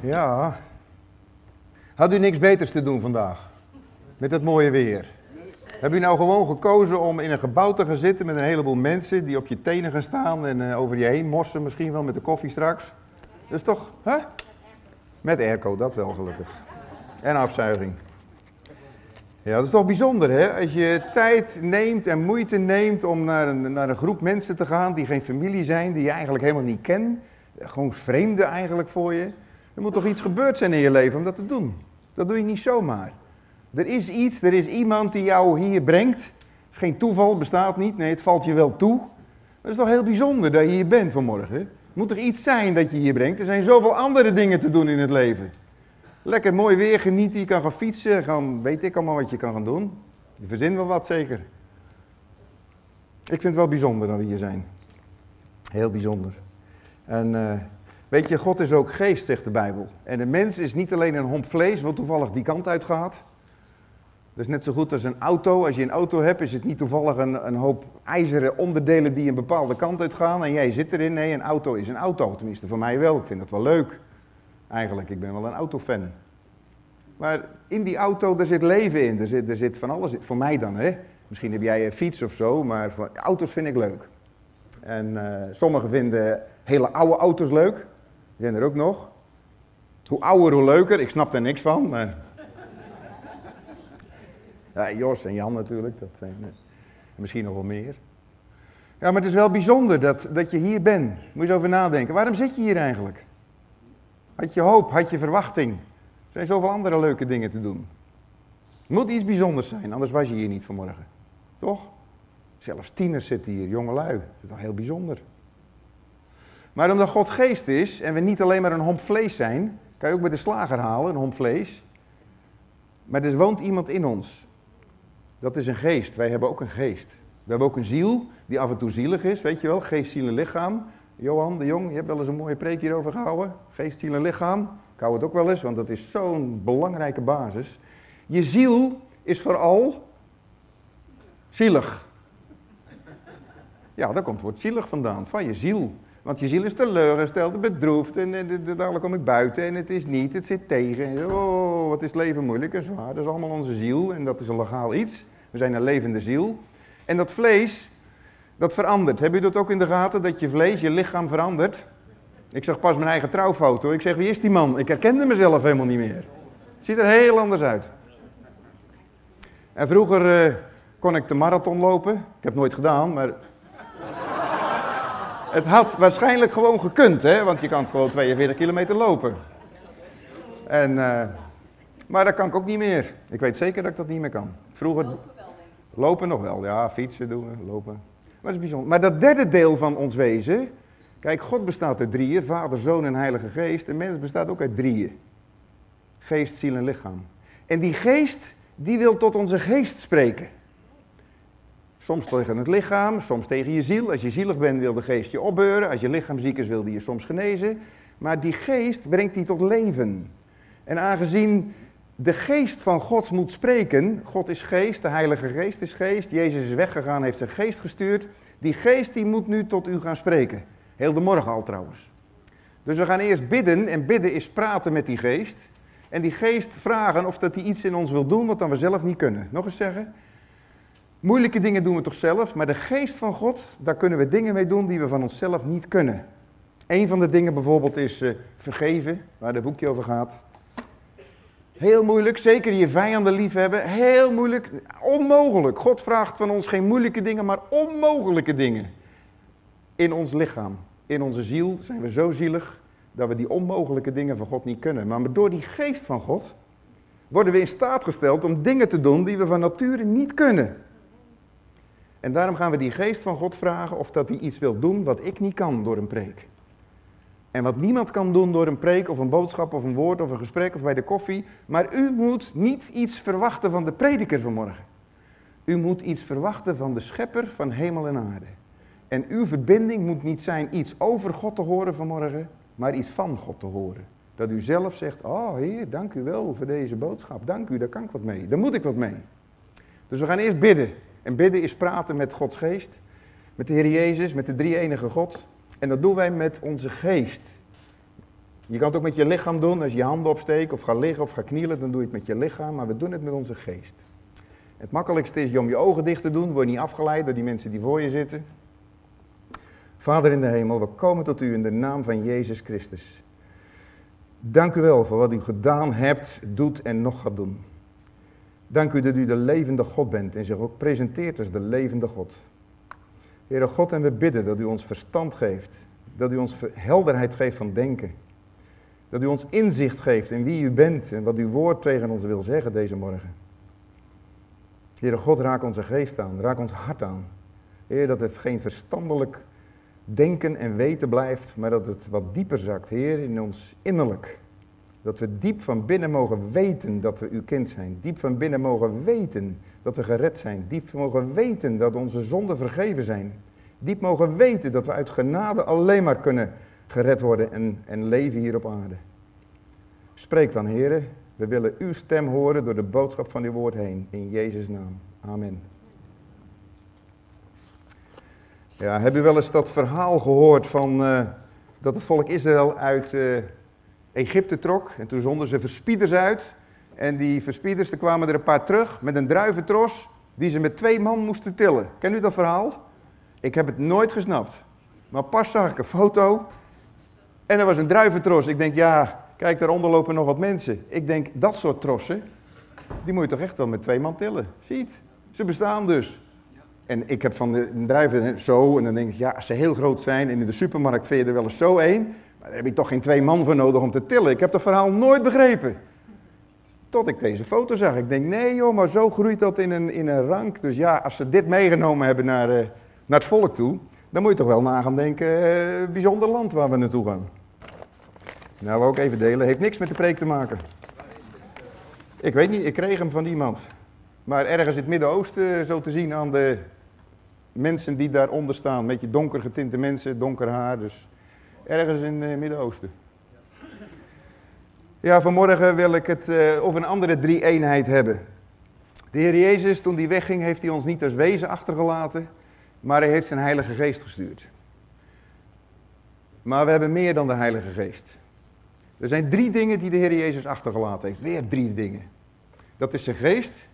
Ja. Had u niks beters te doen vandaag? Met het mooie weer? Heb u nou gewoon gekozen om in een gebouw te gaan zitten met een heleboel mensen die op je tenen gaan staan en eh, over je heen morsen misschien wel met de koffie straks? Dat is toch, hè? Met airco, dat wel gelukkig. En afzuiging. Ja, dat is toch bijzonder, hè? Als je tijd neemt en moeite neemt om naar een, naar een groep mensen te gaan die geen familie zijn, die je eigenlijk helemaal niet kent, gewoon vreemden eigenlijk voor je. Er moet toch iets gebeurd zijn in je leven om dat te doen. Dat doe je niet zomaar. Er is iets, er is iemand die jou hier brengt. Het is geen toeval, bestaat niet. Nee, het valt je wel toe. Het is toch heel bijzonder dat je hier bent vanmorgen. Het moet toch iets zijn dat je hier brengt. Er zijn zoveel andere dingen te doen in het leven. Lekker mooi weer genieten, je kan gaan fietsen, gaan, weet ik allemaal wat je kan gaan doen. Je verzint wel wat zeker. Ik vind het wel bijzonder dat we hier zijn. Heel bijzonder. En uh, weet je, God is ook geest, zegt de Bijbel. En de mens is niet alleen een homp vlees, wat toevallig die kant uit gaat. Dat is net zo goed als een auto. Als je een auto hebt, is het niet toevallig een, een hoop ijzeren onderdelen die een bepaalde kant uit gaan en jij zit erin. Nee, een auto is een auto. Tenminste, voor mij wel. Ik vind dat wel leuk. Eigenlijk, ik ben wel een autofan. Maar in die auto, daar zit leven in. Er zit, er zit van alles. Voor mij dan, hè. Misschien heb jij een fiets of zo, maar auto's vind ik leuk. En uh, sommigen vinden hele oude auto's leuk. Zijn er ook nog. Hoe ouder, hoe leuker. Ik snap er niks van, maar... Ja, Jos en Jan natuurlijk, dat zijn uh, misschien nog wel meer. Ja, maar het is wel bijzonder dat, dat je hier bent. Moet je eens over nadenken. Waarom zit je hier eigenlijk? Had je hoop, had je verwachting? Er zijn zoveel andere leuke dingen te doen. Het moet iets bijzonders zijn, anders was je hier niet vanmorgen. Toch? Zelfs tieners zitten hier, jongelui. Dat is toch heel bijzonder. Maar omdat God geest is en we niet alleen maar een homp vlees zijn, kan je ook bij de slager halen, een homp vlees. Maar er woont iemand in ons. Dat is een geest. Wij hebben ook een geest. We hebben ook een ziel die af en toe zielig is, weet je wel, geest, ziel en lichaam. Johan de Jong, je hebt wel eens een mooie preek hierover gehouden. Geest, ziel en lichaam. Ik hou het ook wel eens, want dat is zo'n belangrijke basis. Je ziel is vooral zielig. Ja, daar komt het woord zielig vandaan, van je ziel. Want je ziel is teleurgesteld, bedroefd en, en, en dadelijk kom ik buiten en het is niet, het zit tegen. En, oh, wat is leven moeilijk en zwaar. Dat is allemaal onze ziel en dat is een legaal iets. We zijn een levende ziel. En dat vlees, dat verandert. Heb je dat ook in de gaten, dat je vlees, je lichaam verandert? Ik zag pas mijn eigen trouwfoto. Ik zeg, wie is die man? Ik herkende mezelf helemaal niet meer. Ziet er heel anders uit. En vroeger uh, kon ik de marathon lopen. Ik heb het nooit gedaan, maar... het had waarschijnlijk gewoon gekund, hè? Want je kan gewoon 42 kilometer lopen. En, uh, maar dat kan ik ook niet meer. Ik weet zeker dat ik dat niet meer kan. Vroeger... Lopen, wel, lopen nog wel, ja. Fietsen doen we, lopen. Maar dat is bijzonder. Maar dat derde deel van ons wezen Kijk, God bestaat uit drieën, Vader, Zoon en Heilige Geest. En mens bestaat ook uit drieën. Geest, ziel en lichaam. En die geest, die wil tot onze geest spreken. Soms tegen het lichaam, soms tegen je ziel. Als je zielig bent, wil de geest je opbeuren. Als je lichaam ziek is, wil die je soms genezen. Maar die geest brengt die tot leven. En aangezien de geest van God moet spreken, God is geest, de Heilige Geest is geest, Jezus is weggegaan, heeft zijn geest gestuurd. Die geest die moet nu tot u gaan spreken. Heel de morgen al trouwens. Dus we gaan eerst bidden en bidden is praten met die geest. En die geest vragen of dat hij iets in ons wil doen wat dan we zelf niet kunnen. Nog eens zeggen. Moeilijke dingen doen we toch zelf, maar de geest van God, daar kunnen we dingen mee doen die we van onszelf niet kunnen. Een van de dingen bijvoorbeeld is uh, vergeven, waar het boekje over gaat. Heel moeilijk, zeker je vijanden lief hebben. Heel moeilijk, onmogelijk. God vraagt van ons geen moeilijke dingen, maar onmogelijke dingen in ons lichaam in onze ziel zijn we zo zielig dat we die onmogelijke dingen van God niet kunnen. Maar door die geest van God worden we in staat gesteld om dingen te doen die we van nature niet kunnen. En daarom gaan we die geest van God vragen of dat hij iets wil doen wat ik niet kan door een preek. En wat niemand kan doen door een preek of een boodschap of een woord of een gesprek of bij de koffie. Maar u moet niet iets verwachten van de prediker vanmorgen. U moet iets verwachten van de schepper van hemel en aarde. En uw verbinding moet niet zijn iets over God te horen vanmorgen, maar iets van God te horen. Dat u zelf zegt, oh Heer, dank u wel voor deze boodschap. Dank u, daar kan ik wat mee. Daar moet ik wat mee. Dus we gaan eerst bidden. En bidden is praten met Gods geest. Met de Heer Jezus, met de drie enige God. En dat doen wij met onze geest. Je kan het ook met je lichaam doen. Als je je handen opsteekt of gaat liggen of gaat knielen, dan doe je het met je lichaam. Maar we doen het met onze geest. Het makkelijkste is je om je ogen dicht te doen. Word niet afgeleid door die mensen die voor je zitten. Vader in de hemel, we komen tot u in de naam van Jezus Christus. Dank u wel voor wat u gedaan hebt, doet en nog gaat doen. Dank u dat u de levende God bent en zich ook presenteert als de levende God. Heere God, en we bidden dat u ons verstand geeft, dat u ons helderheid geeft van denken. Dat u ons inzicht geeft in wie u bent en wat uw woord tegen ons wil zeggen deze morgen. Heere God, raak onze geest aan, raak ons hart aan. Heer, dat het geen verstandelijk denken en weten blijft, maar dat het wat dieper zakt, Heer, in ons innerlijk. Dat we diep van binnen mogen weten dat we uw kind zijn. Diep van binnen mogen weten dat we gered zijn. Diep mogen weten dat onze zonden vergeven zijn. Diep mogen weten dat we uit genade alleen maar kunnen gered worden en, en leven hier op aarde. Spreek dan, heren. We willen uw stem horen door de boodschap van uw woord heen. In Jezus' naam. Amen. Ja, heb u wel eens dat verhaal gehoord van uh, dat het volk Israël uit uh, Egypte trok en toen zonden ze verspieders uit en die verspieders, er kwamen er een paar terug met een druiventros die ze met twee man moesten tillen. Ken u dat verhaal? Ik heb het nooit gesnapt. Maar pas zag ik een foto en er was een druiventros. Ik denk, ja, kijk, daaronder lopen nog wat mensen. Ik denk, dat soort trossen, die moet je toch echt wel met twee man tillen. Ziet, ze bestaan dus. En ik heb van de druiven zo, en dan denk ik, ja, als ze heel groot zijn en in de supermarkt vind je er wel eens zo één, maar daar heb ik toch geen twee man voor nodig om te tillen. Ik heb dat verhaal nooit begrepen. Tot ik deze foto zag. Ik denk, nee joh, maar zo groeit dat in een, in een rank. Dus ja, als ze dit meegenomen hebben naar, uh, naar het volk toe, dan moet je toch wel na gaan denken, uh, bijzonder land waar we naartoe gaan. Nou, ook even delen, heeft niks met de preek te maken. Ik weet niet, ik kreeg hem van iemand. Maar ergens in het Midden-Oosten, zo te zien aan de mensen die daaronder staan. Een beetje donker getinte mensen, donker haar. Dus ergens in het Midden-Oosten. Ja, vanmorgen wil ik het uh, over een andere drie-eenheid hebben. De Heer Jezus, toen hij wegging, heeft hij ons niet als wezen achtergelaten, maar hij heeft zijn Heilige Geest gestuurd. Maar we hebben meer dan de Heilige Geest. Er zijn drie dingen die de Heer Jezus achtergelaten heeft. Weer drie dingen. Dat is zijn geest,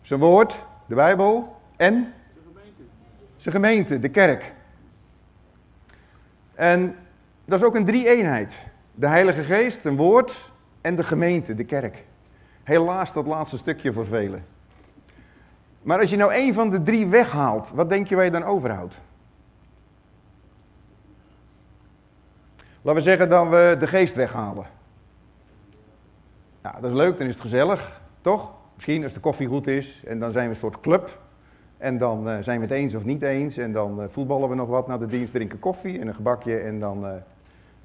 zijn woord, de Bijbel en zijn gemeente, de kerk. En dat is ook een drie-eenheid. De Heilige Geest, een woord en de gemeente, de kerk. Helaas dat laatste stukje voor velen. Maar als je nou één van de drie weghaalt, wat denk je waar je dan overhoudt? Laten we zeggen dat we de geest weghalen. Ja, dat is leuk, dan is het gezellig, toch? Misschien als de koffie goed is en dan zijn we een soort club. En dan uh, zijn we het eens of niet eens. En dan uh, voetballen we nog wat na de dienst, drinken koffie en een gebakje. En dan, uh,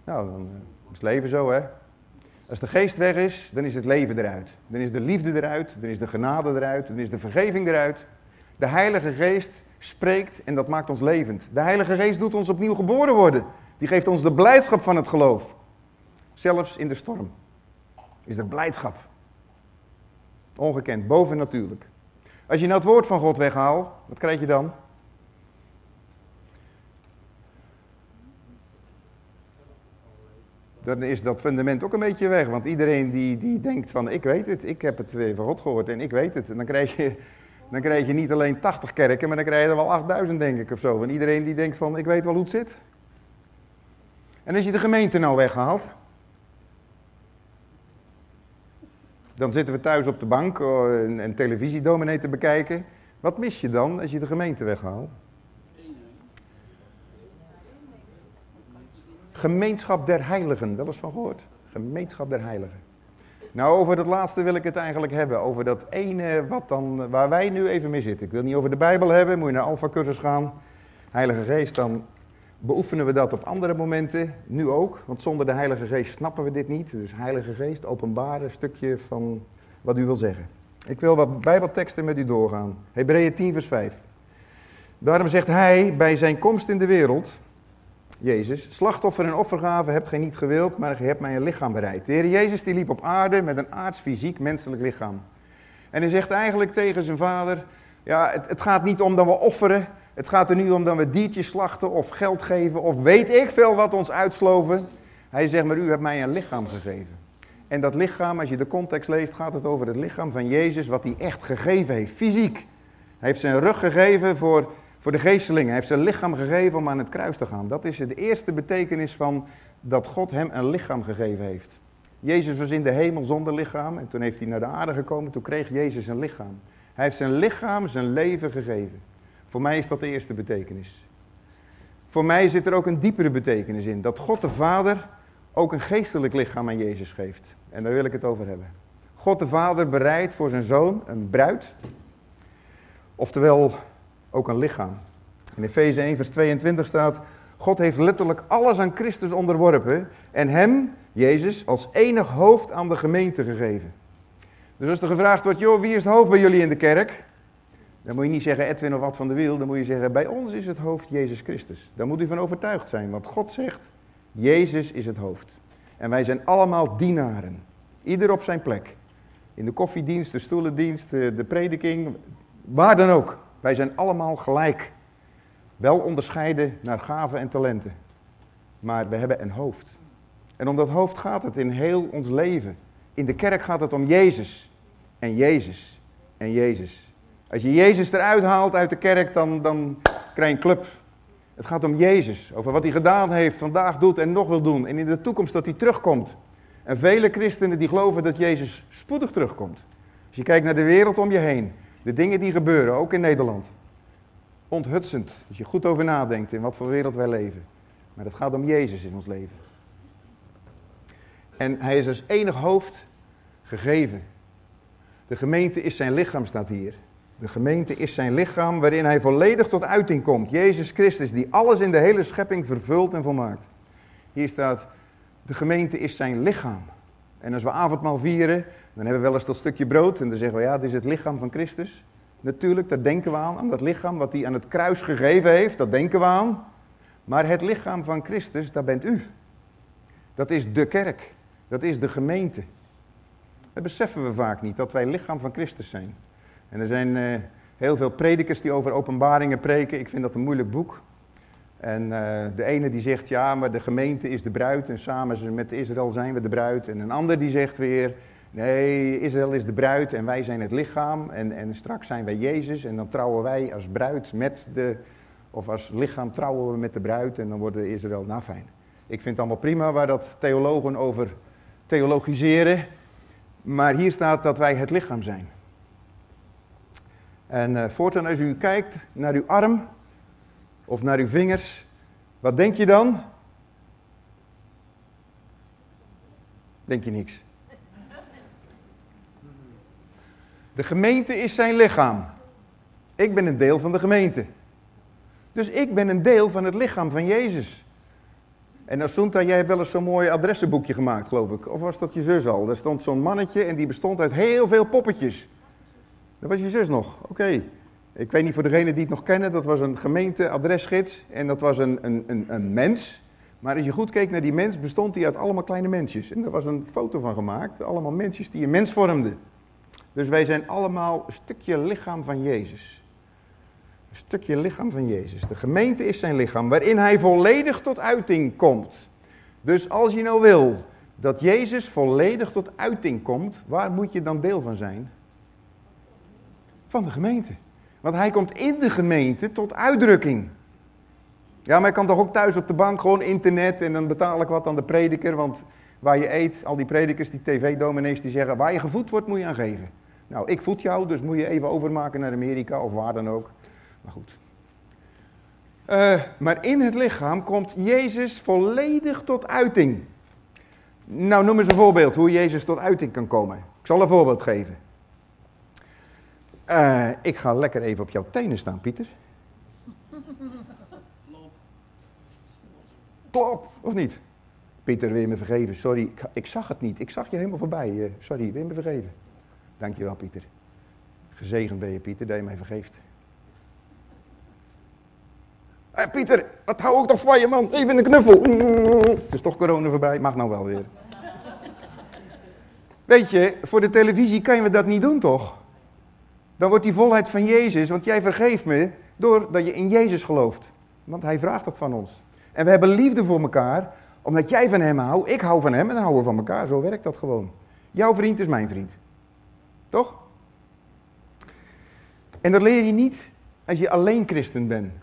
nou, dan is het leven zo, hè. Als de geest weg is, dan is het leven eruit. Dan is de liefde eruit, dan is de genade eruit, dan is de vergeving eruit. De Heilige Geest spreekt en dat maakt ons levend. De Heilige Geest doet ons opnieuw geboren worden. Die geeft ons de blijdschap van het geloof. Zelfs in de storm is er blijdschap. Ongekend, bovennatuurlijk. Als je nou het woord van God weghaalt, wat krijg je dan? Dan is dat fundament ook een beetje weg. Want iedereen die, die denkt van ik weet het, ik heb het van God gehoord en ik weet het. En dan krijg je, dan krijg je niet alleen 80 kerken, maar dan krijg je er wel 8000 denk ik of zo. Want iedereen die denkt van ik weet wel hoe het zit. En als je de gemeente nou weghaalt, Dan zitten we thuis op de bank een, een televisiedominee te bekijken. Wat mis je dan als je de gemeente weghaalt? Gemeenschap der heiligen, wel eens van gehoord? Gemeenschap der heiligen. Nou, over dat laatste wil ik het eigenlijk hebben. Over dat ene wat dan, waar wij nu even mee zitten. Ik wil niet over de Bijbel hebben, moet je naar Alpha-cursus gaan. Heilige Geest, dan beoefenen we dat op andere momenten, nu ook. Want zonder de Heilige Geest snappen we dit niet. Dus Heilige Geest, openbare stukje van wat u wil zeggen. Ik wil wat bijbelteksten met u doorgaan. Hebreeën 10 vers 5. Daarom zegt hij bij zijn komst in de wereld, Jezus, slachtoffer en offergave hebt gij niet gewild, maar gij hebt mij een lichaam bereid. De Heer Jezus die liep op aarde met een aards, fysiek, menselijk lichaam. En hij zegt eigenlijk tegen zijn vader, ja, het, het gaat niet om dat we offeren, Het gaat er niet om dat we diertjes slachten of geld geven of weet ik veel wat ons uitsloven. Hij zegt, maar u hebt mij een lichaam gegeven. En dat lichaam, als je de context leest, gaat het over het lichaam van Jezus, wat hij echt gegeven heeft, fysiek. Hij heeft zijn rug gegeven voor, voor de geestelingen. Hij heeft zijn lichaam gegeven om aan het kruis te gaan. Dat is de eerste betekenis van dat God hem een lichaam gegeven heeft. Jezus was in de hemel zonder lichaam en toen heeft hij naar de aarde gekomen, toen kreeg Jezus een lichaam. Hij heeft zijn lichaam, zijn leven gegeven. Voor mij is dat de eerste betekenis. Voor mij zit er ook een diepere betekenis in. Dat God de Vader ook een geestelijk lichaam aan Jezus geeft. En daar wil ik het over hebben. God de Vader bereidt voor zijn zoon een bruid. Oftewel ook een lichaam. In Efeze 1 vers 22 staat... God heeft letterlijk alles aan Christus onderworpen en hem, Jezus, als enig hoofd aan de gemeente gegeven. Dus als er gevraagd wordt, joh, wie is het hoofd bij jullie in de kerk? Dan moet je niet zeggen Edwin of wat van de Wiel, dan moet je zeggen, bij ons is het hoofd Jezus Christus. Daar moet u van overtuigd zijn, want God zegt, Jezus is het hoofd. En wij zijn allemaal dienaren, ieder op zijn plek. In de koffiedienst, de stoelendienst, de prediking, waar dan ook. Wij zijn allemaal gelijk. Wel onderscheiden naar gaven en talenten. Maar we hebben een hoofd. En om dat hoofd gaat het in heel ons leven. In de kerk gaat het om Jezus. En Jezus. En Jezus. Als je Jezus eruit haalt uit de kerk, dan, dan krijg je een club. Het gaat om Jezus. Over wat hij gedaan heeft, vandaag doet en nog wil doen. En in de toekomst dat hij terugkomt. En vele christenen die geloven dat Jezus spoedig terugkomt. Als je kijkt naar de wereld om je heen. De dingen die gebeuren, ook in Nederland onthutsend. Als je goed over nadenkt in wat voor wereld wij leven. Maar het gaat om Jezus in ons leven. En hij is als enig hoofd gegeven. De gemeente is zijn lichaam, staat hier. De gemeente is zijn lichaam waarin hij volledig tot uiting komt. Jezus Christus, die alles in de hele schepping vervult en volmaakt. Hier staat, de gemeente is zijn lichaam. En als we avondmaal vieren, dan hebben we wel eens dat stukje brood. En dan zeggen we, ja, het is het lichaam van Christus. Natuurlijk, daar denken we aan, aan dat lichaam wat hij aan het kruis gegeven heeft, dat denken we aan. Maar het lichaam van Christus, dat bent u. Dat is de kerk, dat is de gemeente. Dat beseffen we vaak niet, dat wij lichaam van Christus zijn. En er zijn uh, heel veel predikers die over openbaringen preken. Ik vind dat een moeilijk boek. En uh, de ene die zegt, ja, maar de gemeente is de bruid en samen met Israël zijn we de bruid. En een ander die zegt weer, Nee, Israël is de bruid en wij zijn het lichaam. En, en straks zijn wij Jezus en dan trouwen wij als bruid met de. Of als lichaam trouwen we met de bruid en dan worden Israël. Nou fijn. Ik vind het allemaal prima waar dat theologen over theologiseren. Maar hier staat dat wij het lichaam zijn. En uh, voortaan als u kijkt naar uw arm of naar uw vingers, wat denk je dan? Denk je niks. De gemeente is zijn lichaam. Ik ben een deel van de gemeente. Dus ik ben een deel van het lichaam van Jezus. En Asunta, jij hebt wel eens zo'n mooi adressenboekje gemaakt, geloof ik. Of was dat je zus al? Daar stond zo'n mannetje en die bestond uit heel veel poppetjes. Dat was je zus nog, oké. Ik weet niet voor degenen die het nog kennen, dat was een gemeente-adresgids en dat was een, een, een, een mens. Maar als je goed keek naar die mens, bestond hij uit allemaal kleine mensjes. En daar was een foto van gemaakt, allemaal mensjes die een mens vormden. Dus wij zijn allemaal een stukje lichaam van Jezus. Een stukje lichaam van Jezus. De gemeente is zijn lichaam waarin hij volledig tot uiting komt. Dus als je nou wil dat Jezus volledig tot uiting komt, waar moet je dan deel van zijn? Van de gemeente. Want hij komt in de gemeente tot uitdrukking. Ja, maar hij kan toch ook thuis op de bank gewoon internet en dan betaal ik wat aan de prediker, want waar je eet, al die predikers, die tv-dominees die zeggen, waar je gevoed wordt moet je aan geven. Nou, ik voed jou, dus moet je even overmaken naar Amerika of waar dan ook. Maar goed. Uh, maar in het lichaam komt Jezus volledig tot uiting. Nou, noem eens een voorbeeld hoe Jezus tot uiting kan komen. Ik zal een voorbeeld geven. Uh, ik ga lekker even op jouw tenen staan, Pieter. Klop, of niet? Pieter, wil je me vergeven? Sorry, ik, zag het niet. Ik zag je helemaal voorbij. Uh, sorry, wil je me vergeven? Dankjewel, Pieter. Gezegend ben je, Pieter, dat je mij vergeeft. Hey, Pieter, wat hou ik toch van je, man? Even een knuffel. Het is toch corona voorbij, mag nou wel weer. Weet je, voor de televisie kan je dat niet doen, toch? Dan wordt die volheid van Jezus, want jij vergeeft me, Doordat je in Jezus gelooft. Want hij vraagt dat van ons. En we hebben liefde voor elkaar, omdat jij van hem houdt, ik hou van hem en dan houden we van elkaar. Zo werkt dat gewoon. Jouw vriend is mijn vriend. Toch? En dat leer je niet als je alleen christen bent.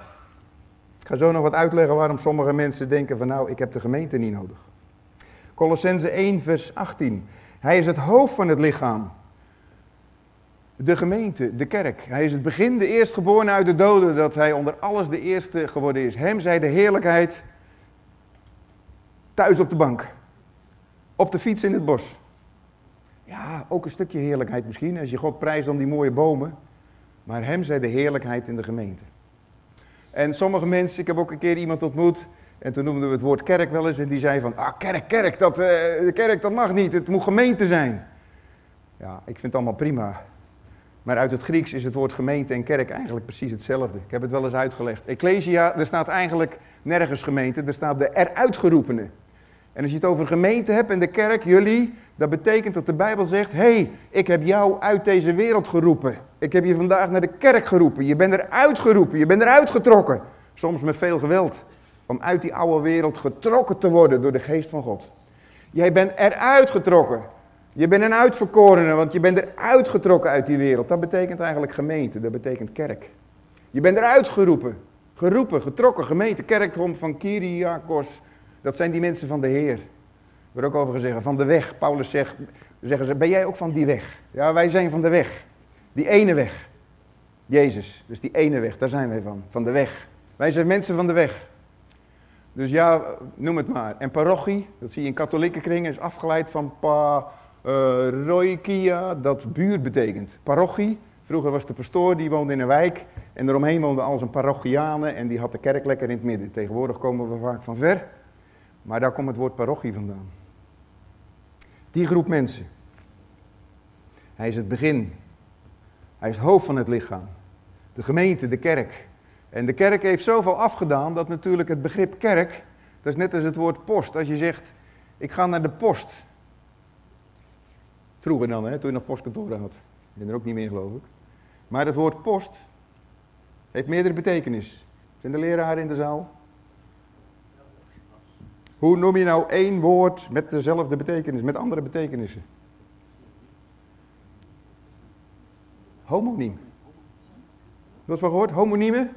Ik ga zo nog wat uitleggen waarom sommige mensen denken van nou, ik heb de gemeente niet nodig. Colossense 1 vers 18. Hij is het hoofd van het lichaam. De gemeente, de kerk. Hij is het begin, de eerstgeborene uit de doden, dat hij onder alles de eerste geworden is. Hem zij de heerlijkheid thuis op de bank. Op de fiets in het bos. Ja, ook een stukje heerlijkheid misschien, als je God prijst om die mooie bomen. Maar hem zij de heerlijkheid in de gemeente. En sommige mensen, ik heb ook een keer iemand ontmoet, en toen noemden we het woord kerk wel eens, en die zei van, ah kerk, kerk, dat, uh, de kerk dat mag niet, het moet gemeente zijn. Ja, ik vind het allemaal prima. Maar uit het Grieks is het woord gemeente en kerk eigenlijk precies hetzelfde. Ik heb het wel eens uitgelegd. Ecclesia, er staat eigenlijk nergens gemeente, er staat de eruitgerupene. En als je het over gemeente hebt en de kerk, jullie, dat betekent dat de Bijbel zegt: hé, hey, ik heb jou uit deze wereld geroepen. Ik heb je vandaag naar de kerk geroepen. Je bent eruit geroepen, je bent eruit getrokken. Soms met veel geweld. Om uit die oude wereld getrokken te worden door de geest van God. Jij bent eruit getrokken. Je bent een uitverkorene, want je bent eruit getrokken uit die wereld. Dat betekent eigenlijk gemeente, dat betekent kerk. Je bent eruit geroepen. Geroepen, getrokken, gemeente, kerk komt van Kyriakos. Dat zijn die mensen van de Heer. Er wordt ook over gezegd, van de weg. Paulus zegt, zeggen ze, ben jij ook van die weg? Ja, wij zijn van de weg. Die ene weg. Jezus, dus die ene weg, daar zijn wij van. Van de weg. Wij zijn mensen van de weg. Dus ja, noem het maar. En parochie, dat zie je in katholieke kringen, is afgeleid van paroikia, dat buurt betekent. Parochie, vroeger was de pastoor, die woonde in een wijk. En eromheen woonden al zijn parochianen en die had de kerk lekker in het midden. Tegenwoordig komen we vaak van ver. Maar daar komt het woord parochie vandaan. Die groep mensen. Hij is het begin. Hij is het hoofd van het lichaam. De gemeente, de kerk. En de kerk heeft zoveel afgedaan dat natuurlijk het begrip kerk, dat is net als het woord post. Als je zegt, ik ga naar de post. Vroeger dan, hè, toen je nog postkantoren had. Ik ben er ook niet meer, geloof ik. Maar het woord post heeft meerdere betekenis. Zijn de leraren in de zaal? Hoe noem je nou één woord met dezelfde betekenis, met andere betekenissen? Homoniem. Dat is van gehoord? Homoniemen?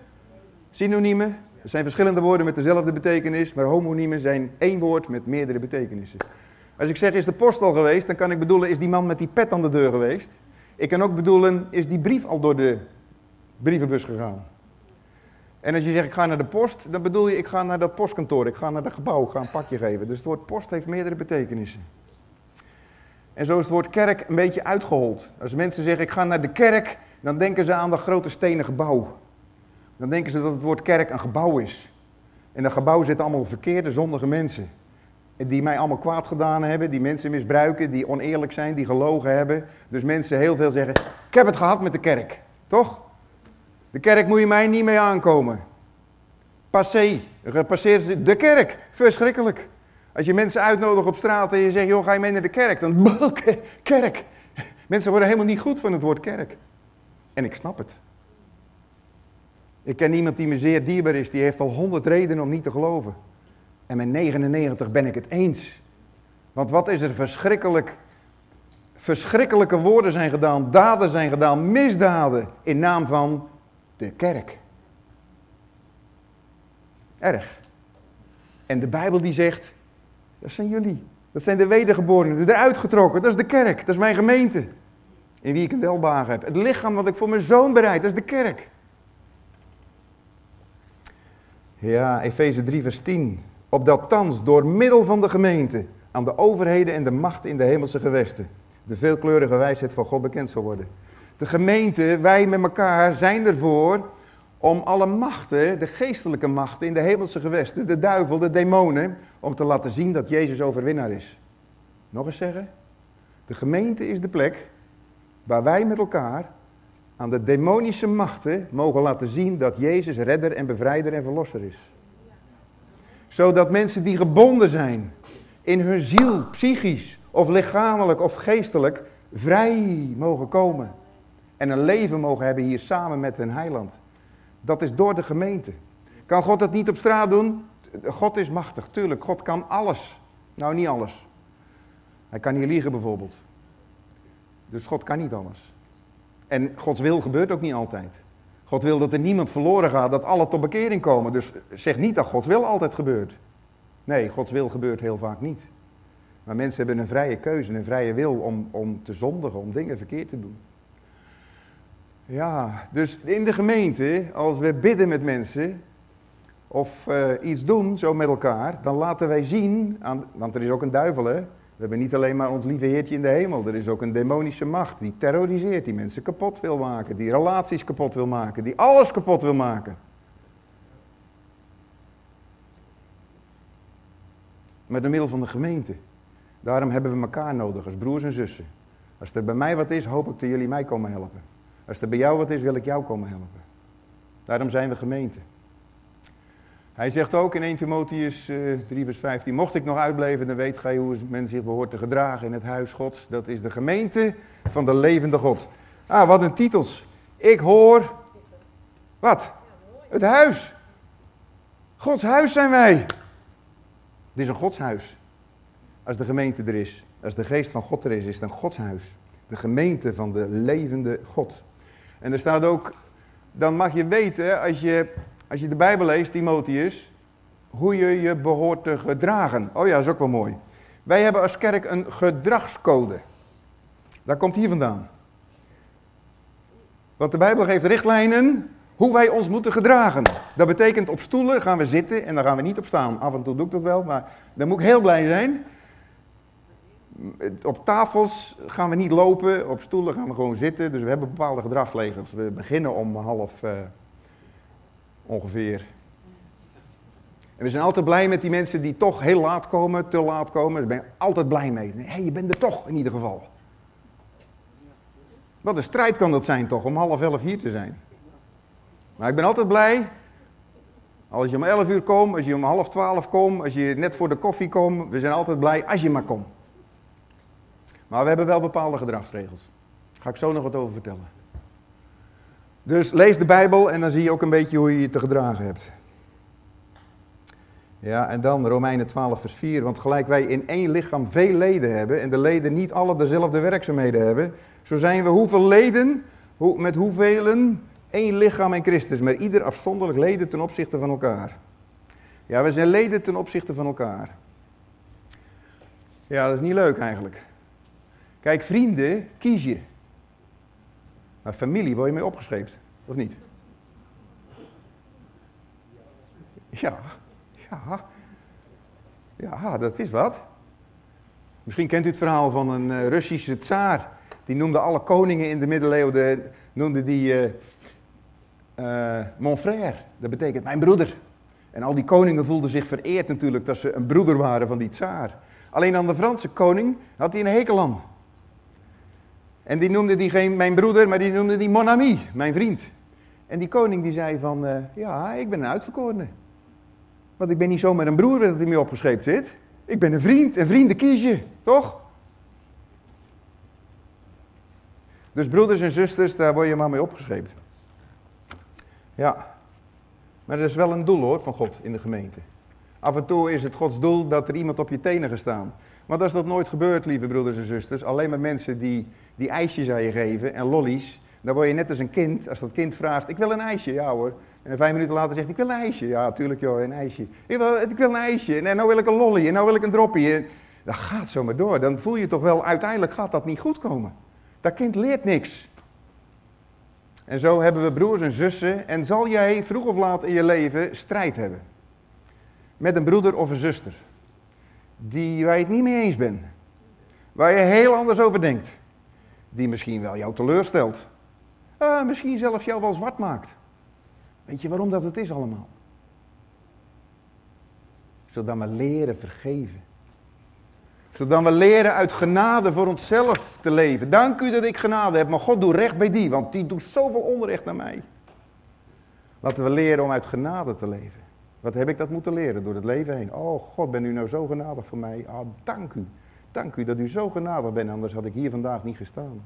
Synoniemen? Er zijn verschillende woorden met dezelfde betekenis, maar homoniemen zijn één woord met meerdere betekenissen. Als ik zeg, is de post al geweest, dan kan ik bedoelen, is die man met die pet aan de deur geweest? Ik kan ook bedoelen, is die brief al door de brievenbus gegaan? En als je zegt, ik ga naar de post, dan bedoel je, ik ga naar dat postkantoor, ik ga naar dat gebouw, ik ga een pakje geven. Dus het woord post heeft meerdere betekenissen. En zo is het woord kerk een beetje uitgehold. Als mensen zeggen, ik ga naar de kerk, dan denken ze aan dat grote stenen gebouw. Dan denken ze dat het woord kerk een gebouw is. En dat gebouw zitten allemaal verkeerde, zondige mensen. Die mij allemaal kwaad gedaan hebben, die mensen misbruiken, die oneerlijk zijn, die gelogen hebben. Dus mensen heel veel zeggen, ik heb het gehad met de kerk. Toch? De kerk moet je mij niet mee aankomen. Passé, gepasseerd de kerk. Verschrikkelijk. Als je mensen uitnodigt op straat en je zegt, joh, ga je mee naar de kerk? Dan, kerk. Mensen worden helemaal niet goed van het woord kerk. En ik snap het. Ik ken iemand die me zeer dierbaar is, die heeft al honderd redenen om niet te geloven. En met 99 ben ik het eens. Want wat is er verschrikkelijk, verschrikkelijke woorden zijn gedaan, daden zijn gedaan, misdaden in naam van de kerk. Erg. En de Bijbel die zegt, dat zijn jullie. Dat zijn de wedergeborenen, de eruit getrokken. Dat is de kerk, dat is mijn gemeente. In wie ik een welbagen heb. Het lichaam wat ik voor mijn zoon bereid, dat is de kerk. Ja, Efeze 3 vers 10. Opdat thans door middel van de gemeente aan de overheden en de macht in de hemelse gewesten de veelkleurige wijsheid van God bekend zal worden. De gemeente, wij met elkaar zijn ervoor om alle machten, de geestelijke machten in de hemelse gewesten, de duivel, de demonen, om te laten zien dat Jezus overwinnaar is. Nog eens zeggen, de gemeente is de plek waar wij met elkaar aan de demonische machten mogen laten zien dat Jezus redder en bevrijder en verlosser is. Zodat mensen die gebonden zijn in hun ziel, psychisch of lichamelijk of geestelijk, vrij mogen komen en een leven mogen hebben hier samen met hun heiland. Dat is door de gemeente. Kan God dat niet op straat doen? God is machtig, tuurlijk. God kan alles. Nou, niet alles. Hij kan niet liegen bijvoorbeeld. Dus God kan niet alles. En Gods wil gebeurt ook niet altijd. God wil dat er niemand verloren gaat, dat alle tot bekering komen. Dus zeg niet dat Gods wil altijd gebeurt. Nee, Gods wil gebeurt heel vaak niet. Maar mensen hebben een vrije keuze, een vrije wil om, om te zondigen, om dingen verkeerd te doen. Ja, dus in de gemeente, als we bidden met mensen of uh, iets doen zo met elkaar, dan laten wij zien, aan, want er is ook een duivel hè. We hebben niet alleen maar ons lieve Heertje in de hemel, er is ook een demonische macht die terroriseert, die mensen kapot wil maken, die relaties kapot wil maken, die alles kapot wil maken. Met de middel van de gemeente. Daarom hebben we elkaar nodig als broers en zussen. Als er bij mij wat is, hoop ik dat jullie mij komen helpen. Als er bij jou wat is, wil ik jou komen helpen. Daarom zijn we gemeente. Hij zegt ook in 1 Timotheus 3 eh, vers 15, mocht ik nog uitblijven, dan weet gij hoe men zich behoort te gedragen in het huis Gods. Dat is de gemeente van de levende God. Ah, wat een titels. Ik hoor, wat? Het huis. Gods huis zijn wij. Het is een godshuis. Als de gemeente er is, als de geest van God er is, is het een godshuis. De gemeente van de levende God. En er staat ook, dan mag je weten, als je, als je de Bijbel leest, Timotheus, hoe je je behoort te gedragen. Oh ja, dat is ook wel mooi. Wij hebben als kerk een gedragscode. Daar komt hier vandaan. Want de Bijbel geeft richtlijnen hoe wij ons moeten gedragen. Dat betekent op stoelen gaan we zitten en dan gaan we niet op staan. Af en toe doe ik dat wel, maar dan moet ik heel blij zijn. Op tafels gaan we niet lopen, op stoelen gaan we gewoon zitten. Dus we hebben bepaalde gedragsregels. We beginnen om half uh, ongeveer. En we zijn altijd blij met die mensen die toch heel laat komen, te laat komen. Daar ben je altijd blij mee. Hé, je bent er toch in ieder geval. Wat een strijd kan dat zijn toch, om half elf hier te zijn. Maar ik ben altijd blij als je om elf uur komt, als je om half twaalf komt, als je net voor de koffie komt. We zijn altijd blij als je maar komt. Maar we hebben wel bepaalde gedragsregels. Daar ga ik zo nog wat over vertellen. Dus lees de Bijbel en dan zie je ook een beetje hoe je je te gedragen hebt. Ja, en dan Romeinen 12, vers 4. Want gelijk wij in één lichaam veel leden hebben en de leden niet alle dezelfde werkzaamheden hebben, zo zijn we hoeveel leden, met hoeveel één lichaam in Christus, maar ieder afzonderlijk leden ten opzichte van elkaar. Ja, we zijn leden ten opzichte van elkaar. Ja, dat is niet leuk eigenlijk. Kijk, vrienden kies je. Maar familie word je mee opgescheept, of niet? Ja, ja. Ja, dat is wat. Misschien kent u het verhaal van een uh, Russische tsaar. Die noemde alle koningen in de middeleeuwen, noemde die uh, mon frère. Dat betekent mijn broeder. En al die koningen voelden zich vereerd natuurlijk dat ze een broeder waren van die tsaar. Alleen aan de Franse koning had hij een hekel aan. En die noemde die geen mijn broeder, maar die noemde die mon ami, mijn vriend. En die koning die zei van, uh, ja, ik ben een uitverkorene. Want ik ben niet zomaar een broer dat hij mee opgescheept zit. Ik ben een vriend en vrienden kies je, toch? Dus broeders en zusters, daar word je maar mee opgescheept. Ja, maar dat is wel een doel hoor van God in de gemeente. Af en toe is het Gods doel dat er iemand op je tenen gaat staan. Want als dat nooit gebeurt, lieve broeders en zusters, alleen maar mensen die, die ijsjes aan je geven en lollies, dan word je net als een kind, als dat kind vraagt, ik wil een ijsje, ja hoor. En vijf minuten later zegt, ik wil een ijsje. Ja, tuurlijk joh, een ijsje. Ik wil, ik wil een ijsje. En nou wil ik een lolly. En nou wil ik een droppie. En dat gaat zomaar door. Dan voel je toch wel, uiteindelijk gaat dat niet goed komen. Dat kind leert niks. En zo hebben we broers en zussen. En zal jij vroeg of laat in je leven strijd hebben? Met een broeder of een zuster die, waar je het niet mee eens bent. Waar je heel anders over denkt. Die misschien wel jou teleurstelt. Uh, misschien zelfs jou wel zwart maakt. Weet je waarom dat het is allemaal? Zodat we leren vergeven. Zodat we leren uit genade voor onszelf te leven. Dank u dat ik genade heb, maar God doet recht bij die, want die doet zoveel onrecht naar mij. Laten we leren om uit genade te leven. Wat heb ik dat moeten leren door het leven heen? Oh God, ben u nou zo genadig voor mij? Ah, dank u. Dank u dat u zo genadig bent, anders had ik hier vandaag niet gestaan.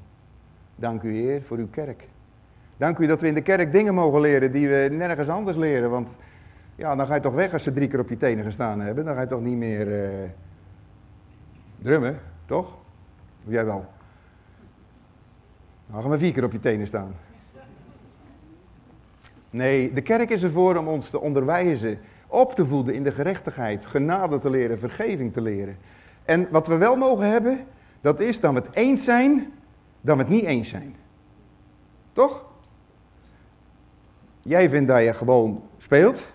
Dank u Heer voor uw kerk. Dank u dat we in de kerk dingen mogen leren die we nergens anders leren. Want ja, dan ga je toch weg als ze drie keer op je tenen gestaan hebben. Dan ga je toch niet meer uh, drummen, toch? Of jij wel? Dan gaan we vier keer op je tenen staan. Nee, de kerk is ervoor om ons te onderwijzen, op te voeden in de gerechtigheid, genade te leren, vergeving te leren. En wat we wel mogen hebben, dat is dat we het eens zijn, dat we het niet eens zijn. Toch? Jij vindt dat je gewoon speelt.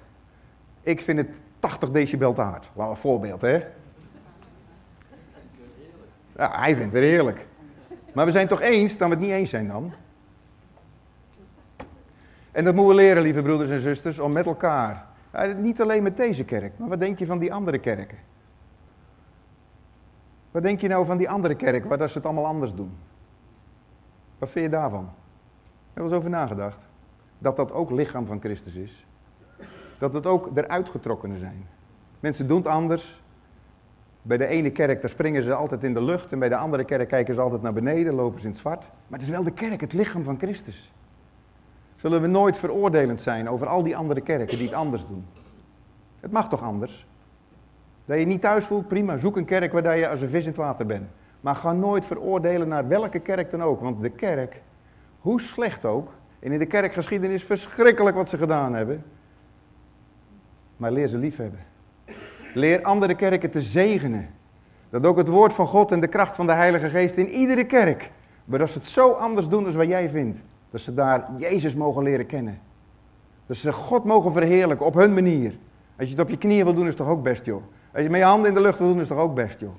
Ik vind het 80 decibel te hard. We een voorbeeld, hè? Ja, hij vindt het weer heerlijk. Maar we zijn toch eens dat we het niet eens zijn dan? En dat moeten we leren, lieve broeders en zusters, om met elkaar. niet alleen met deze kerk, maar wat denk je van die andere kerken? Wat denk je nou van die andere kerk, waar ze het allemaal anders doen? Wat vind je daarvan? Heb je eens over nagedacht? Dat dat ook lichaam van Christus is. Dat het ook eruit getrokkenen zijn. Mensen doen het anders. Bij de ene kerk, daar springen ze altijd in de lucht. En bij de andere kerk kijken ze altijd naar beneden, lopen ze in het zwart. Maar het is wel de kerk, het lichaam van Christus. Zullen we nooit veroordelend zijn over al die andere kerken die het anders doen? Het mag toch anders? Dat je niet thuis voelt, prima. Zoek een kerk waar je als een vis in het water bent. Maar ga nooit veroordelen naar welke kerk dan ook. Want de kerk, hoe slecht ook, en in de kerkgeschiedenis verschrikkelijk wat ze gedaan hebben. Maar leer ze liefhebben. Leer andere kerken te zegenen. Dat ook het woord van God en de kracht van de Heilige Geest in iedere kerk. Maar dat ze het zo anders doen als wat jij vindt. Dat ze daar Jezus mogen leren kennen. Dat ze God mogen verheerlijken op hun manier. Als je het op je knieën wil doen, is toch ook best, joh. Als je met je handen in de lucht wil doen, is toch ook best, joh.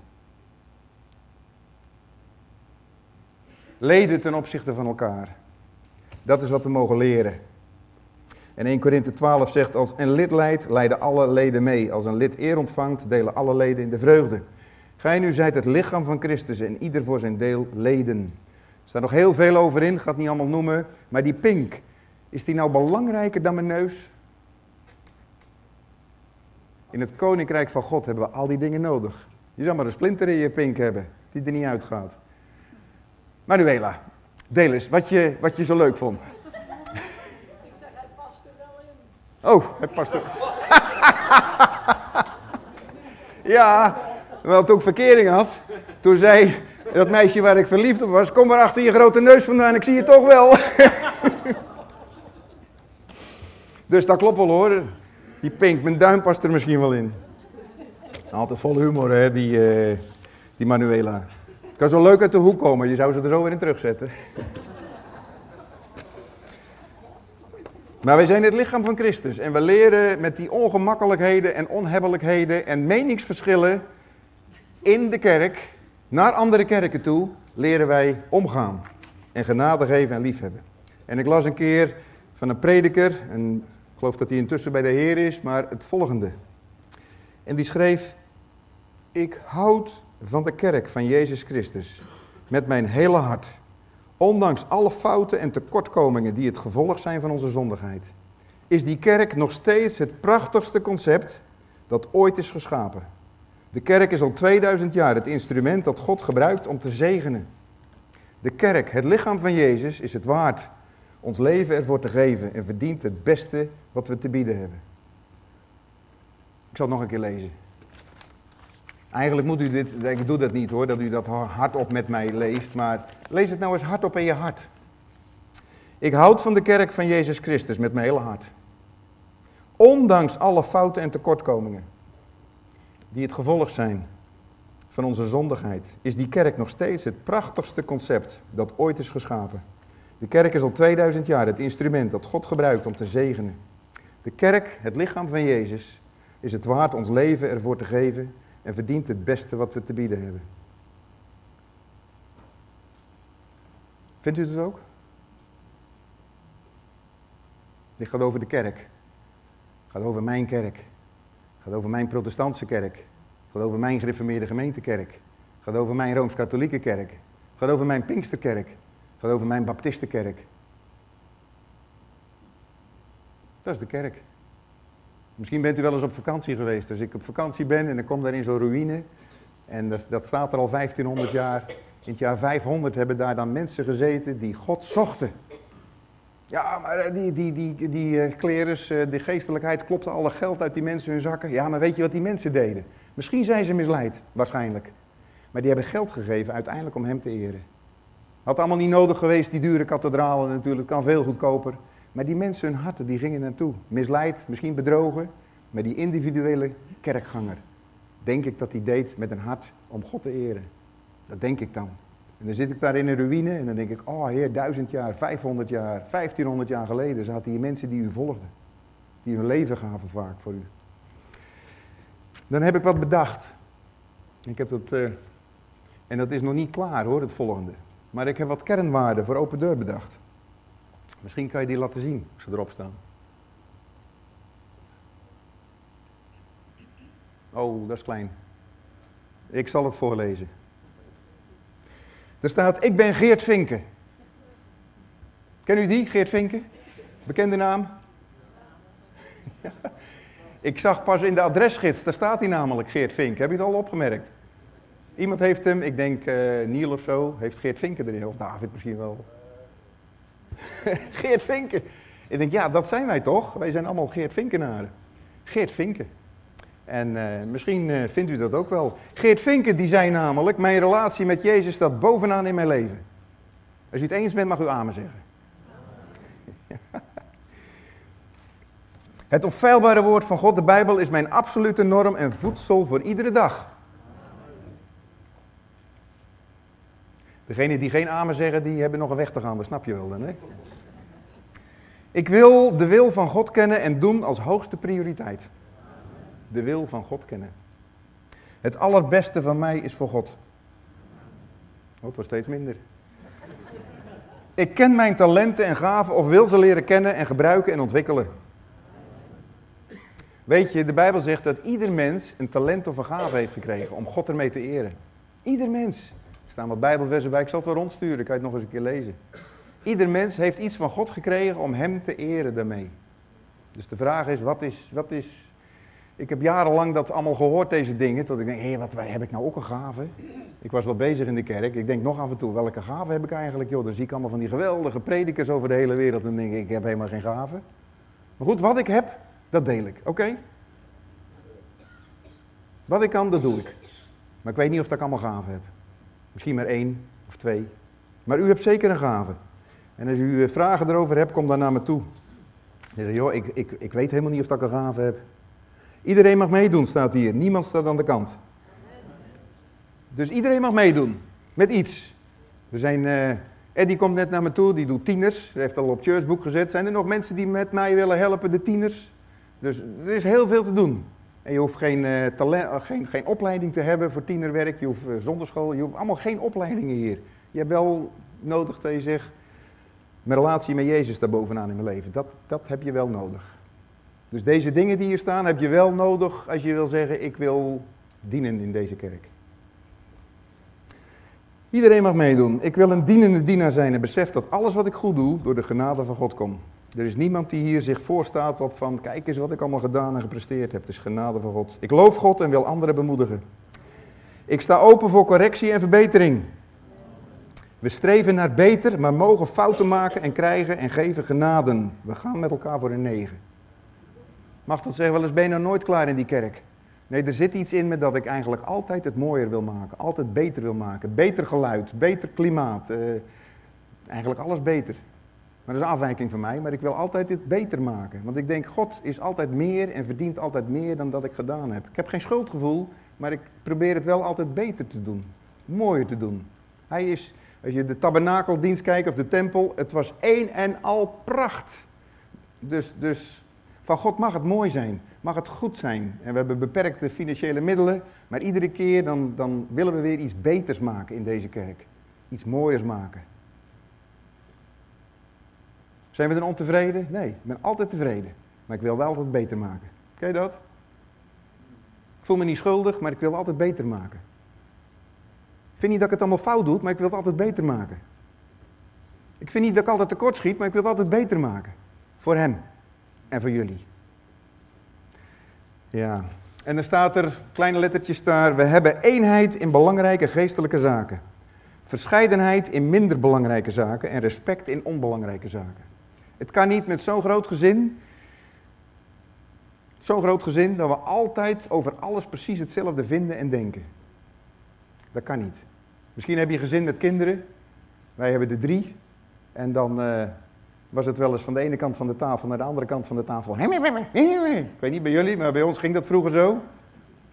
Leden ten opzichte van elkaar. Dat is wat we mogen leren. En 1 Korinthe 12 zegt, als een lid leidt, leiden alle leden mee. Als een lid eer ontvangt, delen alle leden in de vreugde. Gij nu zijt het lichaam van Christus en ieder voor zijn deel leden. Er staat nog heel veel over in, ga het niet allemaal noemen. Maar die pink, is die nou belangrijker dan mijn neus? In het koninkrijk van God hebben we al die dingen nodig. Je zou maar een splinter in je pink hebben, die er niet uitgaat. Manuela, deel eens wat je, wat je zo leuk vond. Ik zeg, hij past er wel in. Oh, hij past er. ja, wel toen ik verkering had, toen zei dat meisje waar ik verliefd op was, kom maar achter je grote neus vandaan, ik zie je toch wel. dus dat klopt wel hoor. Die pink, mijn duim past er misschien wel in. Altijd vol humor hè, die, uh, die Manuela. Kan zo leuk uit de hoek komen, je zou ze er zo weer in terugzetten. Maar wij zijn het lichaam van Christus en we leren met die ongemakkelijkheden en onhebbelijkheden en meningsverschillen in de kerk, naar andere kerken toe, leren wij omgaan en genade geven en liefhebben. En ik las een keer van een prediker, en ik geloof dat hij intussen bij de Heer is, maar het volgende. En die schreef, ik houd van de kerk van Jezus Christus met mijn hele hart. Ondanks alle fouten en tekortkomingen die het gevolg zijn van onze zondigheid, is die kerk nog steeds het prachtigste concept dat ooit is geschapen. De kerk is al 2000 jaar het instrument dat God gebruikt om te zegenen. De kerk, het lichaam van Jezus, is het waard ons leven ervoor te geven en verdient het beste wat we te bieden hebben. Ik zal het nog een keer lezen. Eigenlijk moet u dit, ik doe dat niet hoor, dat u dat hardop met mij leest, maar lees het nou eens hardop in je hart. Ik houd van de kerk van Jezus Christus met mijn hele hart. Ondanks alle fouten en tekortkomingen die het gevolg zijn van onze zondigheid, is die kerk nog steeds het prachtigste concept dat ooit is geschapen. De kerk is al 2000 jaar het instrument dat God gebruikt om te zegenen. De kerk, het lichaam van Jezus, is het waard ons leven ervoor te geven en verdient het beste wat we te bieden hebben. Vindt u het ook? Dit gaat over de kerk. Het gaat over mijn kerk. Gaat over mijn protestantse kerk. Gaat over mijn gereformeerde gemeentekerk. Gaat over mijn Rooms-Katholieke kerk. Gaat over mijn Pinksterkerk. Gaat over mijn Baptistenkerk. Dat is de kerk. Misschien bent u wel eens op vakantie geweest. Als ik op vakantie ben en dan kom daar in zo'n ruïne. En dat, dat, staat er al 1500 jaar. In het jaar 500 hebben daar dan mensen gezeten die God zochten. Ja, maar eh, die, die, die, die uh, klerens, uh, de geestelijkheid, klopte alle geld uit die mensen hun zakken. Ja, maar weet je wat die mensen deden? Misschien zijn ze misleid, waarschijnlijk. Maar die hebben geld gegeven uiteindelijk om hem te eren. Had allemaal niet nodig geweest, die dure kathedralen natuurlijk, kan veel goedkoper. Maar die mensen, hun harten, die gingen naartoe. Misleid, misschien bedrogen, maar die individuele kerkganger, denk ik dat hij deed met een hart om God te eren. Dat denk ik dan. En dan zit ik daar in een ruïne en dan denk ik, oh heer, duizend jaar, 500 jaar, 1500 jaar geleden zaten hier mensen die u volgden. Die hun leven gaven vaak voor u. Dan heb ik wat bedacht. Ik heb dat, uh, en dat is nog niet klaar hoor, het volgende. Maar ik heb wat kernwaarden voor open deur bedacht. Misschien kan je die laten zien, als ze erop staan. Oh, dat is klein. Ik zal het voorlezen. Er staat, ik ben Geert Vinken. Ken u die, Geert Vinken? Bekende naam? Ik zag pas in de adresgids, daar staat hij namelijk, Geert Vinken. Heb je het al opgemerkt? Iemand heeft hem, ik denk uh, Niel of zo, heeft Geert Vinken erin. Of David misschien wel. Geert Vinken. Ik denk, ja, dat zijn wij toch? Wij zijn allemaal Geert Vinkenaren. Geert Vinken. En uh, misschien uh, vindt u dat ook wel. Geert Vinken die zei namelijk, mijn relatie met Jezus staat bovenaan in mijn leven. Als u het eens bent, mag u amen zeggen. het onfeilbare woord van God, de Bijbel, is mijn absolute norm en voedsel voor iedere dag. Degenen die geen amen zeggen, die hebben nog een weg te gaan, dat snap je wel dan, hè? Ik wil de wil van God kennen en doen als hoogste prioriteit de wil van God kennen. Het allerbeste van mij is voor God. Oh, het steeds minder. Ik ken mijn talenten en gaven of wil ze leren kennen en gebruiken en ontwikkelen. Weet je, de Bijbel zegt dat ieder mens een talent of een gave heeft gekregen om God ermee te eren. Ieder mens. Er staan wat Bijbelversen bij, ik zal het wel rondsturen, kan je het nog eens een keer lezen. Ieder mens heeft iets van God gekregen om hem te eren daarmee. Dus de vraag is, wat is, wat is ik heb jarenlang dat allemaal gehoord, deze dingen. Tot ik denk, hé, wat heb ik nou ook een gave? Ik was wel bezig in de kerk. Ik denk nog af en toe, welke gave heb ik eigenlijk? Joh, dan zie ik allemaal van die geweldige predikers over de hele wereld. En denk ik, ik heb helemaal geen gave. Maar goed, wat ik heb, dat deel ik. Oké? Wat ik kan, dat doe ik. Maar ik weet niet of ik allemaal gave heb. Misschien maar één of twee. Maar u hebt zeker een gave. En als u eh, vragen erover hebt, kom dan naar me toe. Dan zeg, joh, ik, ik, ik weet helemaal niet of ik een gave heb. Iedereen mag meedoen, staat hier. Niemand staat aan de kant. Dus iedereen mag meedoen met iets. Er zijn, uh, Eddie komt net naar me toe, die doet tieners. Hij heeft al op Churchboek gezet. Zijn er nog mensen die met mij willen helpen, de tieners? Dus er is heel veel te doen. En je hoeft geen, uh, talent, uh, geen, geen opleiding te hebben voor tienerwerk. Je hoeft zonder school, je hoeft allemaal geen opleidingen hier. Je hebt wel nodig dat je zegt, mijn relatie met Jezus daar bovenaan in mijn leven. Dat, dat heb je wel nodig. Dus deze dingen die hier staan heb je wel nodig als je wil zeggen, ik wil dienen in deze kerk. Iedereen mag meedoen. Ik wil een dienende dienaar zijn en besef dat alles wat ik goed doe door de genade van God komt. Er is niemand die hier zich voorstaat op van, kijk eens wat ik allemaal gedaan en gepresteerd heb. Het is genade van God. Ik loof God en wil anderen bemoedigen. Ik sta open voor correctie en verbetering. We streven naar beter, maar mogen fouten maken en krijgen en geven genaden. We gaan met elkaar voor een negen. Mag dat zeggen, wel eens ben je nou nooit klaar in die kerk? Nee, er zit iets in me dat ik eigenlijk altijd het mooier wil maken. Altijd beter wil maken. Beter geluid, beter klimaat. Uh, eigenlijk alles beter. Maar dat is een afwijking van mij, maar ik wil altijd dit beter maken. Want ik denk, God is altijd meer en verdient altijd meer dan dat ik gedaan heb. Ik heb geen schuldgevoel, maar ik probeer het wel altijd beter te doen. Mooier te doen. Hij is, als je de tabernakeldienst kijkt of de tempel, het was één en al pracht. Dus, dus van God mag het mooi zijn, mag het goed zijn. En we hebben beperkte financiële middelen, maar iedere keer dan, dan willen we weer iets beters maken in deze kerk. Iets mooiers maken. Zijn we dan ontevreden? Nee, ik ben altijd tevreden. Maar ik wil wel altijd beter maken. Ken je dat? Ik voel me niet schuldig, maar ik wil altijd beter maken. Ik vind niet dat ik het allemaal fout doe, maar ik wil het altijd beter maken. Ik vind niet dat ik altijd tekort schiet, maar ik wil het altijd beter maken. Voor hem en voor jullie. Ja, en dan staat er, kleine lettertjes daar, we hebben eenheid in belangrijke geestelijke zaken. Verscheidenheid in minder belangrijke zaken en respect in onbelangrijke zaken. Het kan niet met zo'n groot gezin. Zo'n groot gezin dat we altijd over alles precies hetzelfde vinden en denken. Dat kan niet. Misschien heb je een gezin met kinderen. Wij hebben er drie. En dan uh, was het wel eens van de ene kant van de tafel naar de andere kant van de tafel. Ik weet niet bij jullie, maar bij ons ging dat vroeger zo.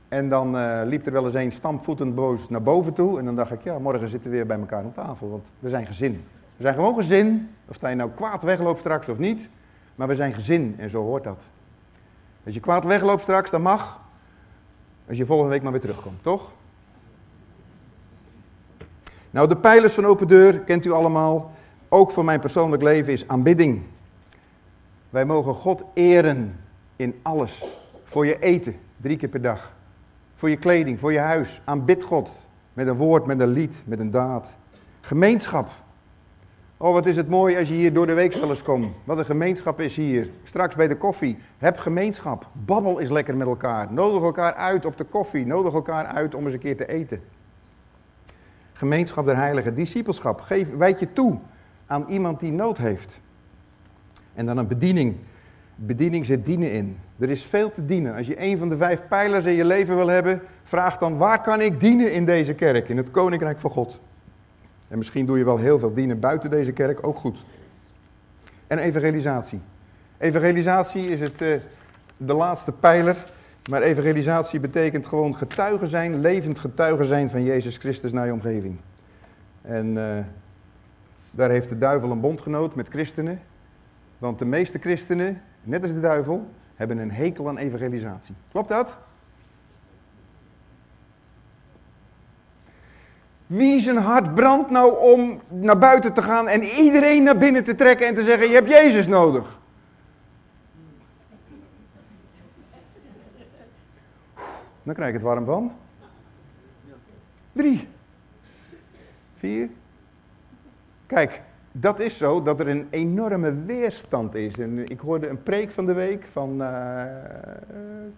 En dan uh, liep er wel eens een stampvoetend boos naar boven toe. En dan dacht ik, ja, morgen zitten we weer bij elkaar aan tafel. Want we zijn gezin. We zijn gewoon gezin. Of je nou kwaad wegloopt straks of niet. Maar we zijn gezin en zo hoort dat. Als je kwaad wegloopt straks, dan mag. Als je volgende week maar weer terugkomt, toch? Nou, de pijlers van Open Deur kent u allemaal. Ook voor mijn persoonlijk leven is aanbidding. Wij mogen God eren in alles. Voor je eten, drie keer per dag. Voor je kleding, voor je huis. Aanbid God. Met een woord, met een lied, met een daad. Gemeenschap. Oh, wat is het mooi als je hier door de week wel komt. Wat een gemeenschap is hier. Straks bij de koffie. Heb gemeenschap. Babbel is lekker met elkaar. Nodig elkaar uit op de koffie. Nodig elkaar uit om eens een keer te eten. Gemeenschap der heiligen. Discipelschap. Geef, wijd je toe aan iemand die nood heeft. En dan een bediening. Bediening zit dienen in. Er is veel te dienen. Als je een van de vijf pijlers in je leven wil hebben, vraag dan waar kan ik dienen in deze kerk, in het koninkrijk van God. En misschien doe je wel heel veel dienen buiten deze kerk, ook goed. En evangelisatie. Evangelisatie is het, uh, de laatste pijler. Maar evangelisatie betekent gewoon getuigen zijn, levend getuigen zijn van Jezus Christus naar je omgeving. En uh, daar heeft de duivel een bondgenoot met christenen. Want de meeste christenen, net als de duivel, hebben een hekel aan evangelisatie. Klopt dat? Wie zijn hart brandt nou om naar buiten te gaan en iedereen naar binnen te trekken en te zeggen: Je hebt Jezus nodig? Dan krijg ik het warm van. Drie. Vier. Kijk, dat is zo dat er een enorme weerstand is. En ik hoorde een preek van de week van uh,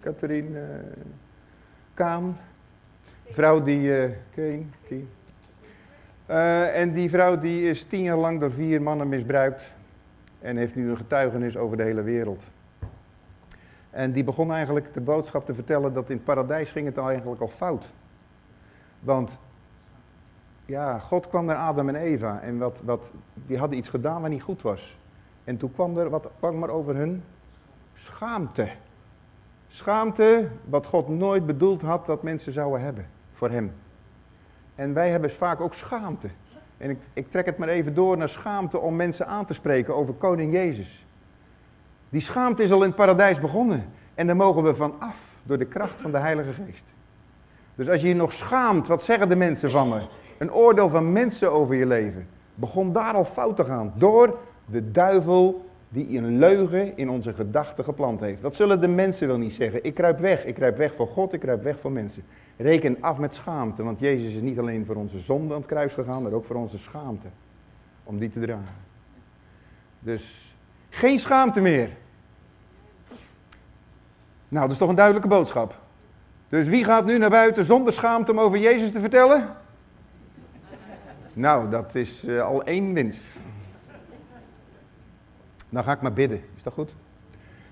Catherine uh, Kaan. Vrouw die. Uh, Keen, Keen. En die vrouw die is tien jaar lang door vier mannen misbruikt. En heeft nu een getuigenis over de hele wereld. En die begon eigenlijk de boodschap te vertellen dat in paradijs ging het eigenlijk al fout. Want ja, God kwam naar Adam en Eva en wat, wat, die hadden iets gedaan wat niet goed was. En toen kwam er, wat kwam maar over hun? Schaamte. Schaamte, wat God nooit bedoeld had dat mensen zouden hebben voor hem. En wij hebben vaak ook schaamte. En ik, ik trek het maar even door naar schaamte om mensen aan te spreken over koning Jezus. Die schaamte is al in het paradijs begonnen. En daar mogen we van af door de kracht van de Heilige Geest. Dus als je je nog schaamt, wat zeggen de mensen van me? Een oordeel van mensen over je leven. Begon daar al fout te gaan. Door de duivel die een leugen in onze gedachten geplant heeft. Dat zullen de mensen wel niet zeggen. Ik kruip weg. Ik kruip weg voor God. Ik kruip weg voor mensen. Reken af met schaamte. Want Jezus is niet alleen voor onze zonde aan het kruis gegaan, maar ook voor onze schaamte. Om die te dragen. Dus geen schaamte meer. Nou, dat is toch een duidelijke boodschap. Dus wie gaat nu naar buiten zonder schaamte om over Jezus te vertellen? Nou, dat is uh, al één winst. Dan ga ik maar bidden. Is dat goed?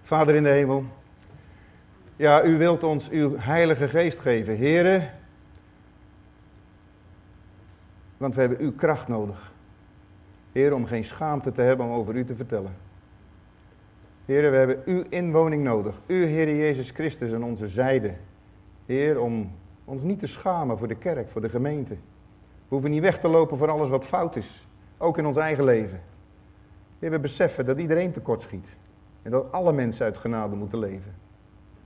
Vader in de hemel. Ja, u wilt ons uw heilige geest geven. Heren. Want we hebben uw kracht nodig. Heer, om geen schaamte te hebben om over u te vertellen. Heer, we hebben uw inwoning nodig. U, Heer Jezus Christus, aan onze zijde. Heer, om ons niet te schamen voor de kerk, voor de gemeente. We hoeven niet weg te lopen voor alles wat fout is. Ook in ons eigen leven. Heer, we beseffen dat iedereen tekort schiet. En dat alle mensen uit genade moeten leven.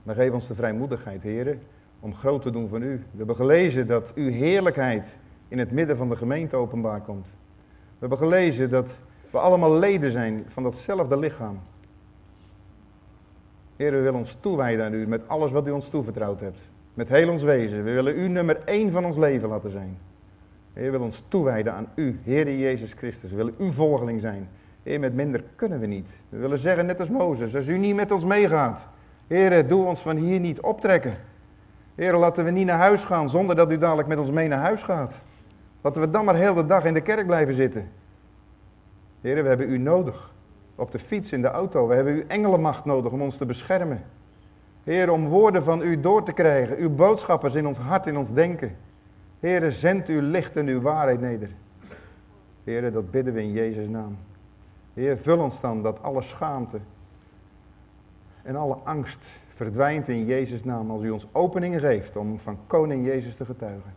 Maar geef ons de vrijmoedigheid, Heer, om groot te doen van u. We hebben gelezen dat uw heerlijkheid in het midden van de gemeente openbaar komt. We hebben gelezen dat we allemaal leden zijn van datzelfde lichaam. Heer, we willen ons toewijden aan u met alles wat u ons toevertrouwd hebt. Met heel ons wezen. We willen u nummer één van ons leven laten zijn. Heer, wil ons toewijden aan u, Heer Jezus Christus. We willen uw volgeling zijn. Heer, met minder kunnen we niet. We willen zeggen, net als Mozes, als u niet met ons meegaat. Heer, doe ons van hier niet optrekken. Heer, laten we niet naar huis gaan zonder dat u dadelijk met ons mee naar huis gaat. Laten we dan maar heel de dag in de kerk blijven zitten. Heer, we hebben u nodig. op de fiets, in de auto. We hebben uw engelenmacht nodig om ons te beschermen. Heer, om woorden van u door te krijgen, uw boodschappers in ons hart, in ons denken. Heer, zend uw licht en uw waarheid neder. Heer, dat bidden we in Jezus' naam. Heer, vul ons dan dat alle schaamte en alle angst verdwijnt in Jezus' naam als u ons openingen geeft om van Koning Jezus te getuigen.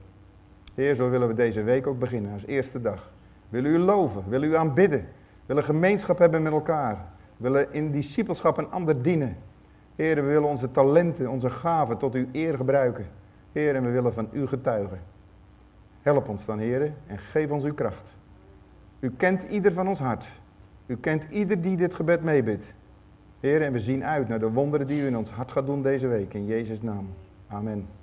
Heer, zo willen we deze week ook beginnen als eerste dag. Willen u loven, willen u aanbidden, willen gemeenschap hebben met elkaar, willen in discipelschap een ander dienen. Heer, we willen onze talenten, onze gaven tot uw eer gebruiken. Heer, en we willen van u getuigen. Help ons dan, Heer, en geef ons uw kracht. U kent ieder van ons hart. U kent ieder die dit gebed meebidt. Heer, en we zien uit naar de wonderen die u in ons hart gaat doen deze week. In Jezus' naam. Amen.